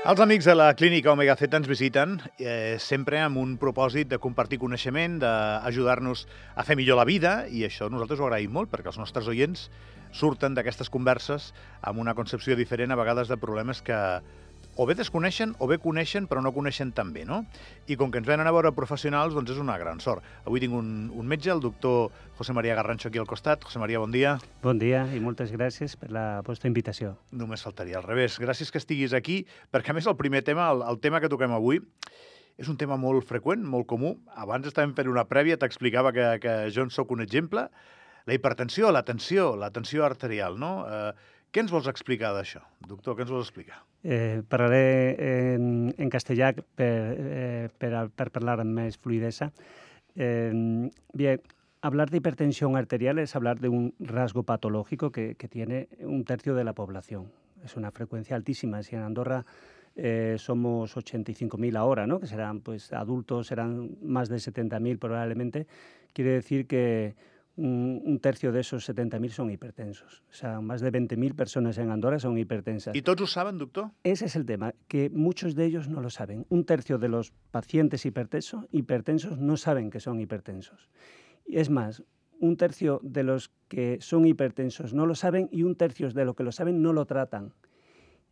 Els amics de la clínica Omega Z ens visiten eh, sempre amb un propòsit de compartir coneixement, d'ajudar-nos a fer millor la vida, i això nosaltres ho agraïm molt, perquè els nostres oients surten d'aquestes converses amb una concepció diferent, a vegades, de problemes que o bé desconeixen o bé coneixen però no coneixen tan bé, no? I com que ens venen a veure professionals, doncs és una gran sort. Avui tinc un, un metge, el doctor José María Garrancho, aquí al costat. José María, bon dia. Bon dia i moltes gràcies per la vostra invitació. Només faltaria, al revés. Gràcies que estiguis aquí, perquè a més el primer tema, el, el tema que toquem avui, és un tema molt freqüent, molt comú. Abans estàvem fent una prèvia, t'explicava que, que jo en sóc un exemple. La hipertensió, la tensió, la tensió arterial, no? Eh, què ens vols explicar d'això, doctor? Què ens vols explicar? Eh, parlaré en, en castellà per, eh, per, per parlar amb més fluidesa. Eh, bien, hablar de hipertensión arterial es hablar de un rasgo patológico que, que tiene un tercio de la población. Es una frecuencia altísima. Si en Andorra eh, somos 85.000 ahora, ¿no? que serán pues, adultos, serán más de 70.000 probablemente, quiere decir que un, tercio de esos 70.000 son hipertensos. O sea, más de 20.000 personas en Andorra son hipertensas. ¿Y todos lo saben, doctor? Ese es el tema, que muchos de ellos no lo saben. Un tercio de los pacientes hipertensos, hipertensos no saben que son hipertensos. Y es más, un tercio de los que son hipertensos no lo saben y un tercio de los que lo saben no lo tratan.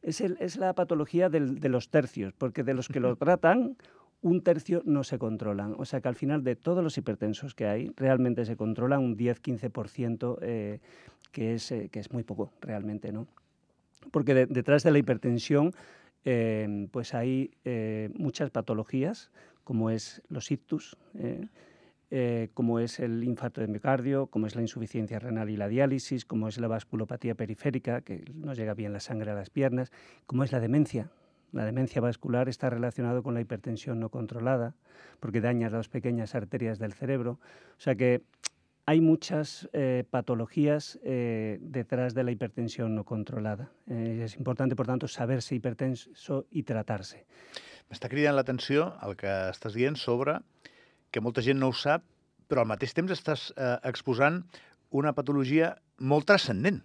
Es, el, es la patología del, de los tercios, porque de los que lo tratan, un tercio no se controlan. O sea que al final de todos los hipertensos que hay, realmente se controla un 10-15%, eh, que, es, eh, que es muy poco realmente, ¿no? Porque de, detrás de la hipertensión eh, pues hay muchas patologías, como es los ictus, como es el infarto de miocardio, como es la insuficiencia renal y la diálisis, como es la vasculopatía periférica, que no llega bien la sangre a las piernas, como es la demencia, la demencia vascular está relacionado con la hipertensión no controlada, porque daña las pequeñas arterias del cerebro. O sea que hay muchas eh, patologías eh, detrás de la hipertensión no controlada. Eh, és important, per tant, saber ser hipertenso i tratar-se. M'està cridant l'atenció el que estàs dient sobre que molta gent no ho sap, però al mateix temps estàs eh, exposant una patologia molt transcendent.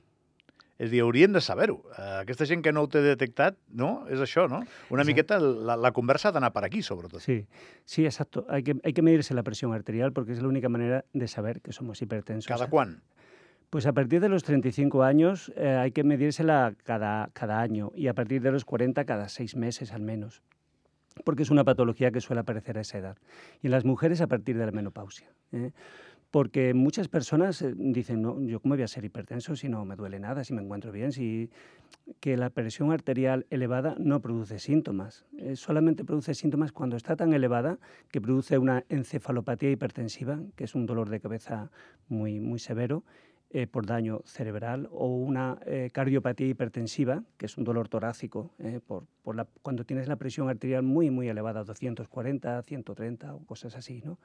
És dir, haurien de saber-ho. Uh, aquesta gent que no ho té detectat, no? És això, ¿no? Una Exacto. miqueta la, la conversa ha d'anar per aquí, sobretot. Sí, sí, exacto. Hay que, hay que medirse la presión arterial porque es la única manera de saber que somos hipertensos. Cada quan? Pues a partir de los 35 años eh, hay que medírsela cada, cada año y a partir de los 40 cada seis meses al menos, porque es una patología que suele aparecer a esa edad. Y en las mujeres a partir de la menopausia. ¿eh? Porque muchas personas eh, dicen, no, yo cómo voy a ser hipertenso si no me duele nada, si me encuentro bien, si que la presión arterial elevada no produce síntomas, eh, solamente produce síntomas cuando está tan elevada que produce una encefalopatía hipertensiva, que es un dolor de cabeza muy, muy severo, eh, por daño cerebral o una eh, cardiopatía hipertensiva, que es un dolor torácico, eh, por, por la, cuando tienes la presión arterial muy, muy elevada, 240, 130 o cosas así, ¿no?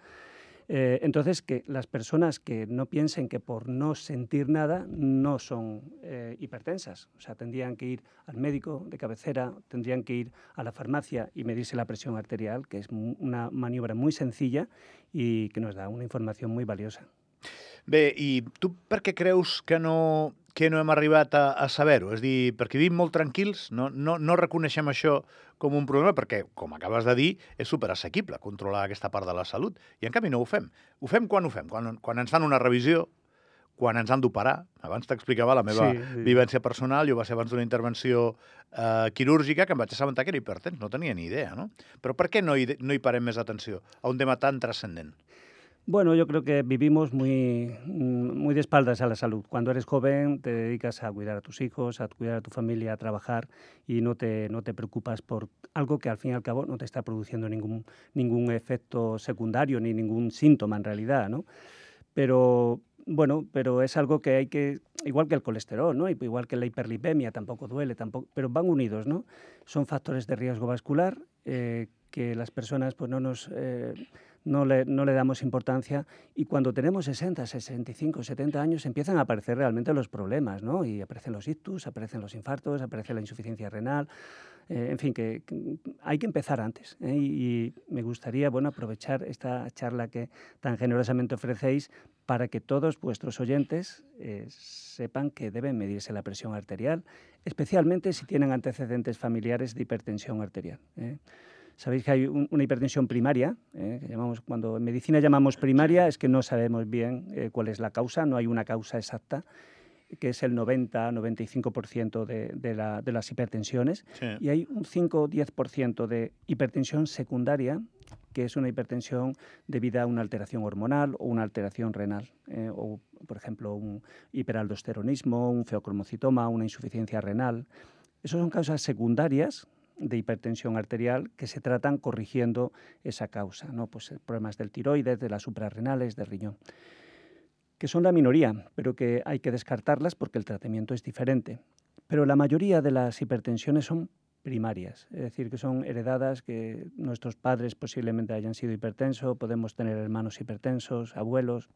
Eh, entonces, que las personas que no piensen que por no sentir nada no son eh, hipertensas, o sea, tendrían que ir al médico de cabecera, tendrían que ir a la farmacia y medirse la presión arterial, que es una maniobra muy sencilla y que nos da una información muy valiosa. Bé, i tu per què creus que no, que no hem arribat a, a saber-ho? És a dir, perquè vivim molt tranquils, no, no, no reconeixem això com un problema, perquè, com acabes de dir, és superassequible controlar aquesta part de la salut, i en canvi no ho fem. Ho fem quan ho fem? Quan, quan ens fan una revisió, quan ens han d'operar. Abans t'explicava la meva Sí, sí. vivència personal, jo va ser abans d'una intervenció eh, quirúrgica que em vaig assabentar que era hipertens, no tenia ni idea, no? Però per què no hi, no hi parem més atenció a un tema tan transcendent? Bueno, yo creo que vivimos muy, muy de espaldas a la salud. Cuando eres joven te dedicas a cuidar a tus hijos, a cuidar a tu familia, a trabajar y no te, no te preocupas por algo que al fin y al cabo no te está produciendo ningún, ningún efecto secundario ni ningún síntoma en realidad, ¿no? Pero bueno, pero es algo que hay que, igual que el colesterol, ¿no? Igual que la hiperlipemia, tampoco duele, tampoco, pero van unidos, ¿no? Son factores de riesgo vascular eh, que las personas pues no nos eh, no le, no le damos importancia y cuando tenemos 60, 65, 70 años empiezan a aparecer realmente los problemas, ¿no? Y aparecen los ictus, aparecen los infartos, aparece la insuficiencia renal, eh, en fin, que, hay que empezar antes. ¿eh? Y, me gustaría, bueno, aprovechar esta charla que tan generosamente ofrecéis para que todos vuestros oyentes eh, sepan que deben medirse la presión arterial, especialmente si tienen antecedentes familiares de hipertensión arterial. Sabéis que hay una hipertensión primaria, eh, que llamamos, cuando en medicina llamamos primaria, es que no sabemos bien eh, cuál es la causa, no hay una causa exacta, que es el 90-95% de, de, la, de, las hipertensiones, y hay un 5-10% de hipertensión secundaria, que es una hipertensión debida a una alteración hormonal o una alteración renal, eh, o por ejemplo un hiperaldosteronismo, un feocromocitoma, una insuficiencia renal. Esas son causas secundarias de hipertensión arterial que se tratan corrigiendo esa causa, ¿no? pues eh, problemas del tiroides, de las suprarrenales, del riñón, que son la minoría, pero que hay que descartarlas porque el tratamiento es diferente. Pero la mayoría de las hipertensiones son primarias, es decir, que son heredadas, que nuestros padres posiblemente hayan sido hipertensos, podemos tener hermanos hipertensos, abuelos,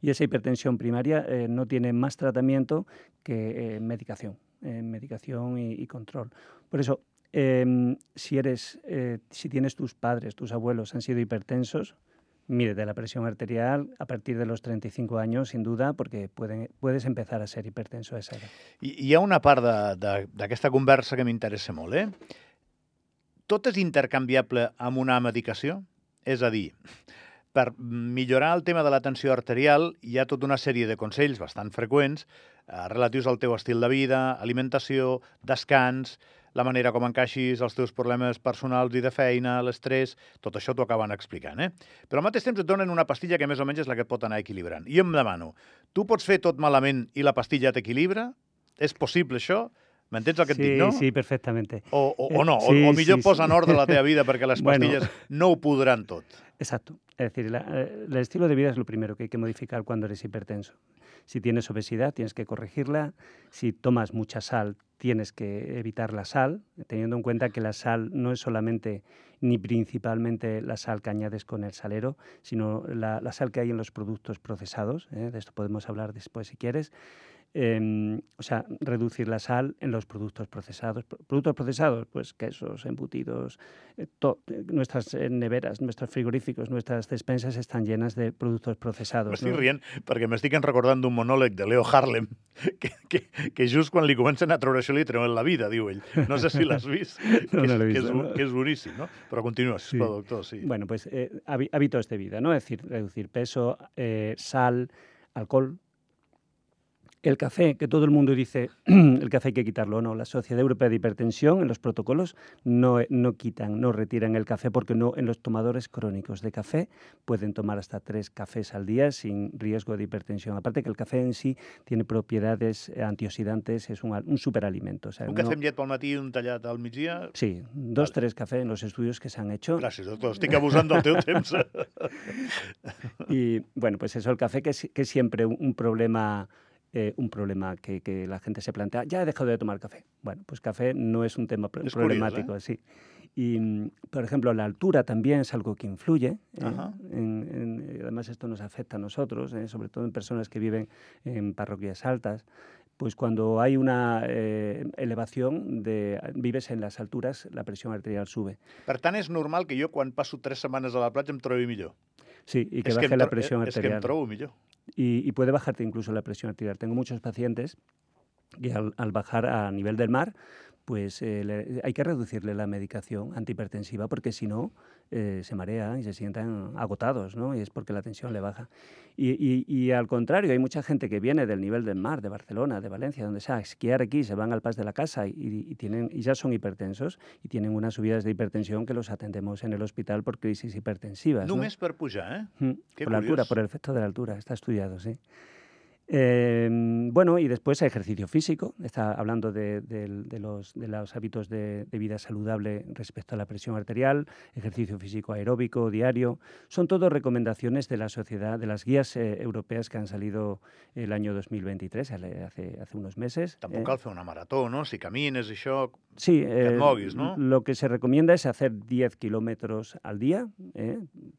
y esa hipertensión primaria eh, no tiene más tratamiento que eh, medicación en medicación y, control. Por eso, em, si, eres, eh, si tienes tus padres, tus abuelos han sido hipertensos, de la presión arterial a partir de los 35 años, sin duda, porque pueden, puedes empezar a ser hipertenso a esa edad. I hi ha una part d'aquesta conversa que m'interessa molt, eh? Tot és intercanviable amb una medicació? És a dir, per millorar el tema de la tensió arterial hi ha tota una sèrie de consells bastant freqüents eh, relatius al teu estil de vida, alimentació, descans, la manera com encaixis els teus problemes personals i de feina, l'estrès, tot això t'ho acaben explicant, eh? Però al mateix temps et donen una pastilla que més o menys és la que et pot anar equilibrant. I em demano, tu pots fer tot malament i la pastilla t'equilibra? És possible això? M'entens el que sí, dic, no? Sí, perfectamente. O, o, o no, sí, o, o millor sí, posa sí. en ordre la teva vida perquè les pastilles bueno, no ho podran tot. Exacto. Es decir, la, eh, el estilo de vida es lo primero que hay que modificar cuando eres hipertenso. Si tienes obesidad, tienes que corregirla. Si tomas mucha sal, tienes que evitar la sal, teniendo en cuenta que la sal no es solamente ni principalmente la sal que añades con el salero, sino la, la sal que hay en los productos procesados. ¿eh? De esto podemos hablar después si quieres. Eh, o sea, reducir la sal en los productos procesados. Productos procesados, pues quesos, embutidos, eh, eh, nuestras eh, neveras, nuestros frigoríficos, nuestras despensas están llenas de productos procesados. M'estic no? rient perquè m'estic recordant d'un monòleg de Leo Harlem que, que, que just quan li comencen a treure això li treuen la vida, diu ell. No sé si l'has vist, no, que, no és, visto, que, és, no. que és boníssim, ¿no? Però continua, si sí. doctor, sí. Bueno, pues eh, hábitos de vida, ¿no? Es decir, reducir peso, sal, alcohol, el café, que todo el mundo dice, el café hay que quitarlo, no. La Sociedad Europea de Hipertensión, en los protocolos, no, no quitan, no retiran el café porque no en los tomadores crónicos de café pueden tomar hasta tres cafés al día sin riesgo de hipertensión. Aparte que el café en sí tiene propiedades antioxidantes, es un, un superalimento. O sea, un café no... amb llet pel matí i un tallat al migdia? Sí, dos, vale. tres cafés en los estudios que se han hecho. Gràcies, doctor. Estic abusant del teu temps. y bueno, pues eso, el café que es, que es siempre un, un problema eh, un problema que, que, la gente se plantea, ya he dejado de tomar café. Bueno, pues café no es un tema es problemático, curioso, ¿eh? sí. Y, por ejemplo, la altura también es algo que influye. ¿eh? En, en, además, esto nos afecta a nosotros, ¿eh? sobre todo en personas que viven en parroquias altas. Pues cuando hay una eh, elevación de vives en las alturas, la presión arterial sube. Per tant, és normal que jo, quan passo tres setmanes a la platja, em trobi millor. Sí, y que baje que la presión arterial. Que y, puede bajarte incluso la presión arterial. Tengo muchos pacientes que al, al bajar a nivel del mar, pues eh, le, hay que reducirle la medicación antihipertensiva porque si no eh, se marea y se sientan agotados, ¿no? Y es porque la tensión le baja. Y, y, y, al contrario, hay mucha gente que viene del nivel del mar, de Barcelona, de Valencia, donde sea, a esquiar aquí, se van al Pas de la Casa y, tienen, y ya son hipertensos y tienen unas subidas de hipertensión que los atendemos en el hospital por crisis hipertensivas. Només ¿no? per pujar, eh? Mm, por la altura, por el efecto de la altura, está estudiado, sí. Eh, bueno, y después ejercicio físico. Está hablando de, de, de, los, de los, hábitos de, vida saludable respecto a la presión arterial, ejercicio físico aeróbico diario. Son todo recomendaciones de la sociedad, de las guías eh, europeas que han salido el año 2023, hace, hace unos meses. Tampoco eh. fer una marató, ¿no? Si camines y això, sí, et moguis, no? Lo que se recomienda es hacer 10 kilómetros al día,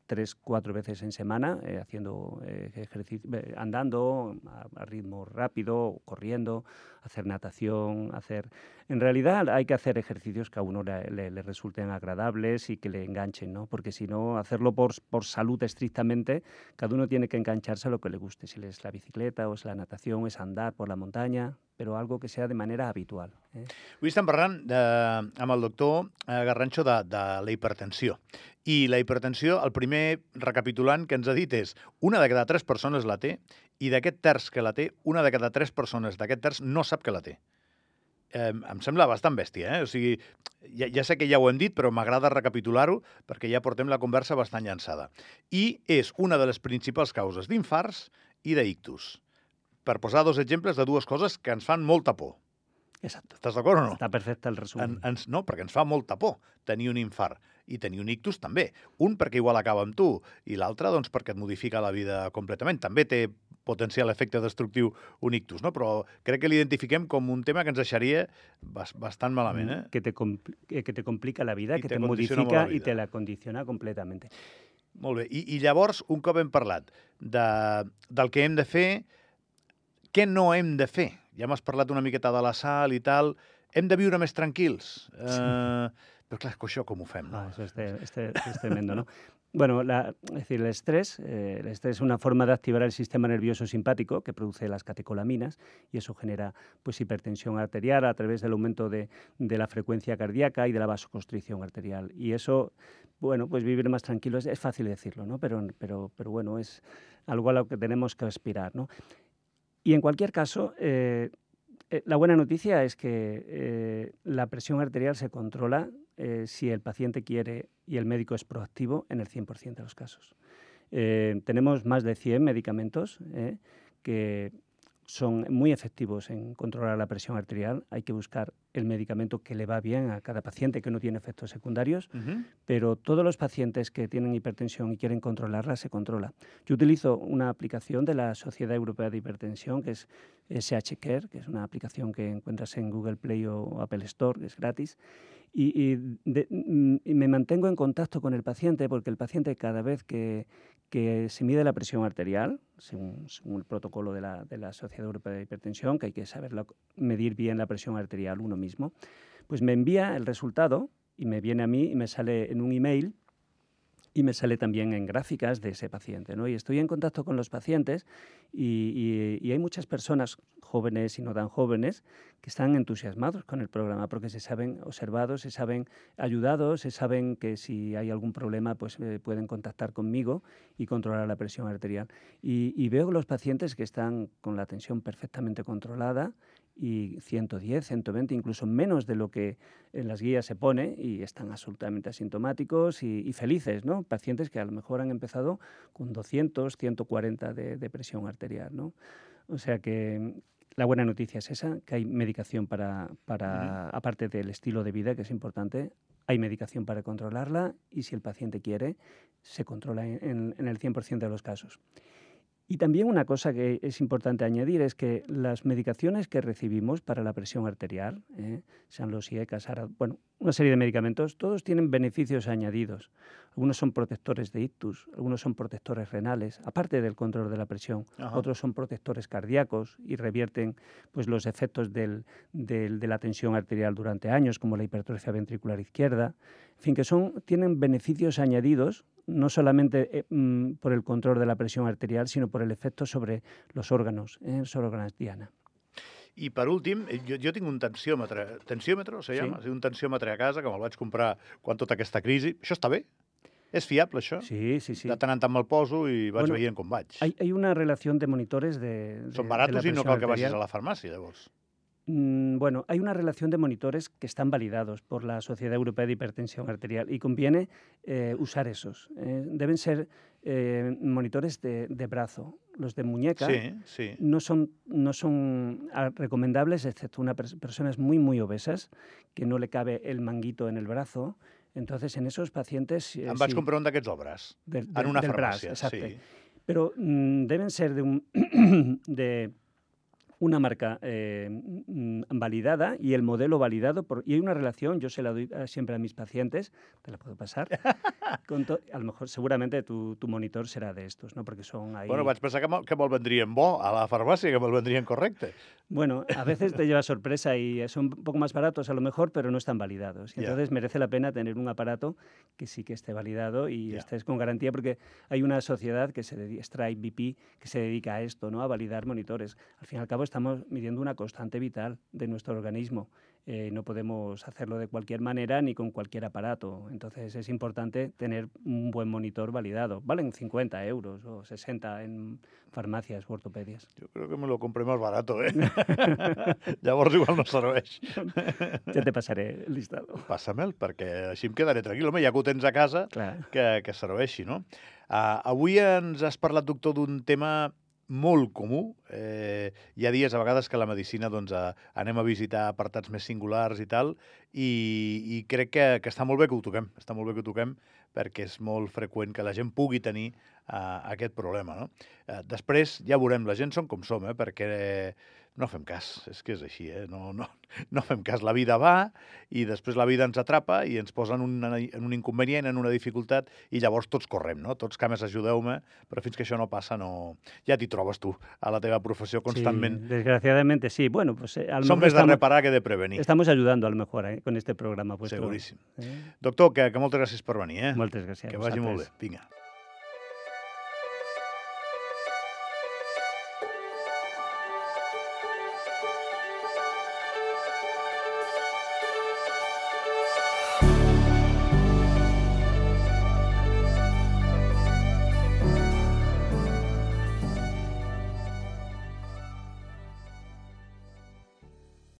tres, cuatro veces en semana, eh, haciendo eh, ejercicio, eh, andando a, ritmo rápido, corriendo, hacer natación, hacer... En realidad hay que hacer ejercicios que a uno le, le, le resulten agradables y que le enganchen, ¿no? Porque si no, hacerlo por, por salud estrictamente, cada uno tiene que engancharse a lo que le guste, si es la bicicleta o es la natación, es andar por la montaña, però algo que sea de manera habitual. Eh? Avui estem parlant de, amb el doctor Garrancho de, de la hipertensió. I la hipertensió, el primer recapitulant que ens ha dit és una de cada tres persones la té i d'aquest terç que la té, una de cada tres persones d'aquest terç no sap que la té. Eh, em sembla bastant bèstia, eh? O sigui, ja, ja sé que ja ho hem dit, però m'agrada recapitular-ho perquè ja portem la conversa bastant llançada. I és una de les principals causes d'infarts i d'ictus per posar dos exemples de dues coses que ens fan molta por. Exacte. Estàs d'acord o no? Està perfecte el resum. En, ens, no, perquè ens fa molta por tenir un infart i tenir un ictus també. Un perquè igual acaba amb tu i l'altre doncs, perquè et modifica la vida completament. També té potencial efecte destructiu un ictus, no? però crec que l'identifiquem com un tema que ens deixaria bastant malament. Eh? Que, te que te complica la vida, I que te, te modifica i te la condiciona completament. Molt bé. I, I llavors, un cop hem parlat de, del que hem de fer, què no hem de fer? Ja m'has parlat una miqueta de la sal i tal. Hem de viure més tranquils? Sí. Uh, però clar, això com ho fem? No? Ah, eso es, es tremendo, ¿no? Bueno, la, es decir, el estrés, eh, el estrés es una forma de activar el sistema nervioso simpático que produce las catecolaminas y eso genera pues, hipertensión arterial a través del aumento de, de la frecuencia cardíaca y de la vasoconstricción arterial. Y eso, bueno, pues vivir más tranquilo es, es fácil decirlo, ¿no? Pero, pero, pero bueno, es algo a lo que tenemos que aspirar, ¿no? Y en cualquier caso, eh, eh, la buena noticia es que eh, la presión arterial se controla eh, si el paciente quiere y el médico es proactivo en el 100% de los casos. Eh, tenemos más de 100 medicamentos eh, que son muy efectivos en controlar la presión arterial. Hay que buscar el medicamento que le va bien a cada paciente, que no tiene efectos secundarios, uh -huh. pero todos los pacientes que tienen hipertensión y quieren controlarla, se controla. Yo utilizo una aplicación de la Sociedad Europea de Hipertensión, que es SH Care, que es una aplicación que encuentras en Google Play o Apple Store, que es gratis, y, y, me mantengo en contacto con el paciente porque el paciente cada vez que, se mide la presión arterial, según, el protocolo de la, de Sociedad Europea de Hipertensión, que hay que saber medir bien la presión arterial uno mismo, pues me envía el resultado y me viene a mí y me sale en un email y me sale también en gráficas de ese paciente. ¿no? Y estoy en contacto con los pacientes y, y, y, hay muchas personas jóvenes y no tan jóvenes que están entusiasmados con el programa porque se saben observados, se saben ayudados, se saben que si hay algún problema pues eh, pueden contactar conmigo y controlar la presión arterial. Y, y veo los pacientes que están con la tensión perfectamente controlada y 110, 120, incluso menos de lo que en las guías se pone y están absolutamente asintomáticos y, y, felices, ¿no? Pacientes que a lo mejor han empezado con 200, 140 de, de presión arterial, ¿no? O sea que la buena noticia es esa, que hay medicación para, para uh -huh. aparte del estilo de vida, que es importante, hay medicación para controlarla y si el paciente quiere, se controla en, en el 100% de los casos. Y también una cosa que es importante añadir es que las medicaciones que recibimos para la presión arterial, eh, sean los IECAS, bueno, una serie de medicamentos, todos tienen beneficios añadidos. Algunos son protectores de ictus, algunos son protectores renales, aparte del control de la presión. Ajá. Otros son protectores cardíacos y revierten pues, los efectos del, del, de la tensión arterial durante años, como la hipertrofia ventricular izquierda. En fin, que son, tienen beneficios añadidos no solamente eh, mm, por el control de la presión arterial, sino por el efecto sobre los órganos, eh, los órganos diana. I per últim, jo, eh, jo tinc un tensiòmetre, tensiòmetre se llama? Sí. Un tensiòmetre a casa que me'l vaig comprar quan tota aquesta crisi. Això està bé? És fiable, això? Sí, sí, sí. De tant en tant me'l poso i vaig bueno, veient com vaig. Hay, hay una relació de monitores de, de Són baratos de i no cal que vagis a la farmàcia, llavors. Mm, bueno, hay una relación de monitores que están validados por la Sociedad Europea de Hipertensión Arterial y conviene eh, usar esos. Eh, deben ser eh, monitores de, de, brazo. Los de muñeca sí, sí. No, son, no son ah, recomendables, excepto una pers personas muy, muy obesas, que no le cabe el manguito en el brazo. Entonces, en esos pacientes... Em vaig sí, comprar un d'aquests obres, del, del, en una farmàcia. Braç, exacte. Sí. Però mm, deben ser de, un, de una marca eh, mm, validada y el modelo validado. Por, y hay una relación, yo se la doy siempre a mis pacientes, te la puedo pasar. con a lo mejor, seguramente tu, tu, monitor será de estos, ¿no? Porque son ahí... Bueno, vaig pensar que, que me'l vendrien bo a la farmàcia, que me'l vendrien correcte. Bueno, a veces te lleva sorpresa y son un poco más baratos a lo mejor, pero no están validados. Y entonces yeah. merece la pena tener un aparato que sí que esté validado y yeah. estés con garantía, porque hay una sociedad que se dedica, Stripe BP, que se dedica a esto, ¿no? A validar monitores. Al fin y al cabo estamos midiendo una constante vital de nuestro organismo. Eh, no podemos hacerlo de cualquier manera ni con cualquier aparato. Entonces es importante tener un buen monitor validado. Valen 50 euros o 60 en farmàcies o ortopèdies. Jo crec que me lo compré més barat, eh? Llavors igual no serveix. Ja te passaré el listado. Passamel, perquè així em quedaré tranquil. Home, ja que ho tens a casa, Clar. que, que serveixi, no? Uh, avui ens has parlat, doctor, d'un tema molt comú. Eh, hi ha dies, a vegades, que la medicina doncs, a, anem a visitar apartats més singulars i tal, i, i crec que, que està molt bé que ho toquem, està molt bé que ho toquem, perquè és molt freqüent que la gent pugui tenir eh, aquest problema. No? Eh, després ja veurem, la gent som com som, eh, perquè no fem cas, és que és així, eh? no, no, no fem cas. La vida va i després la vida ens atrapa i ens posa en un, en un inconvenient, en una dificultat i llavors tots correm, no? Tots cames ajudeu-me, però fins que això no passa no... ja t'hi trobes tu a la teva professió constantment. Sí, desgraciadamente sí. Bueno, pues eh, a lo Som més de reparar que de prevenir. Estamos ayudando a lo mejor eh, con este programa. Pues, Seguríssim. Eh? Doctor, que, que moltes gràcies per venir. Eh? Moltes gràcies. Que vagi molt bé. Vinga.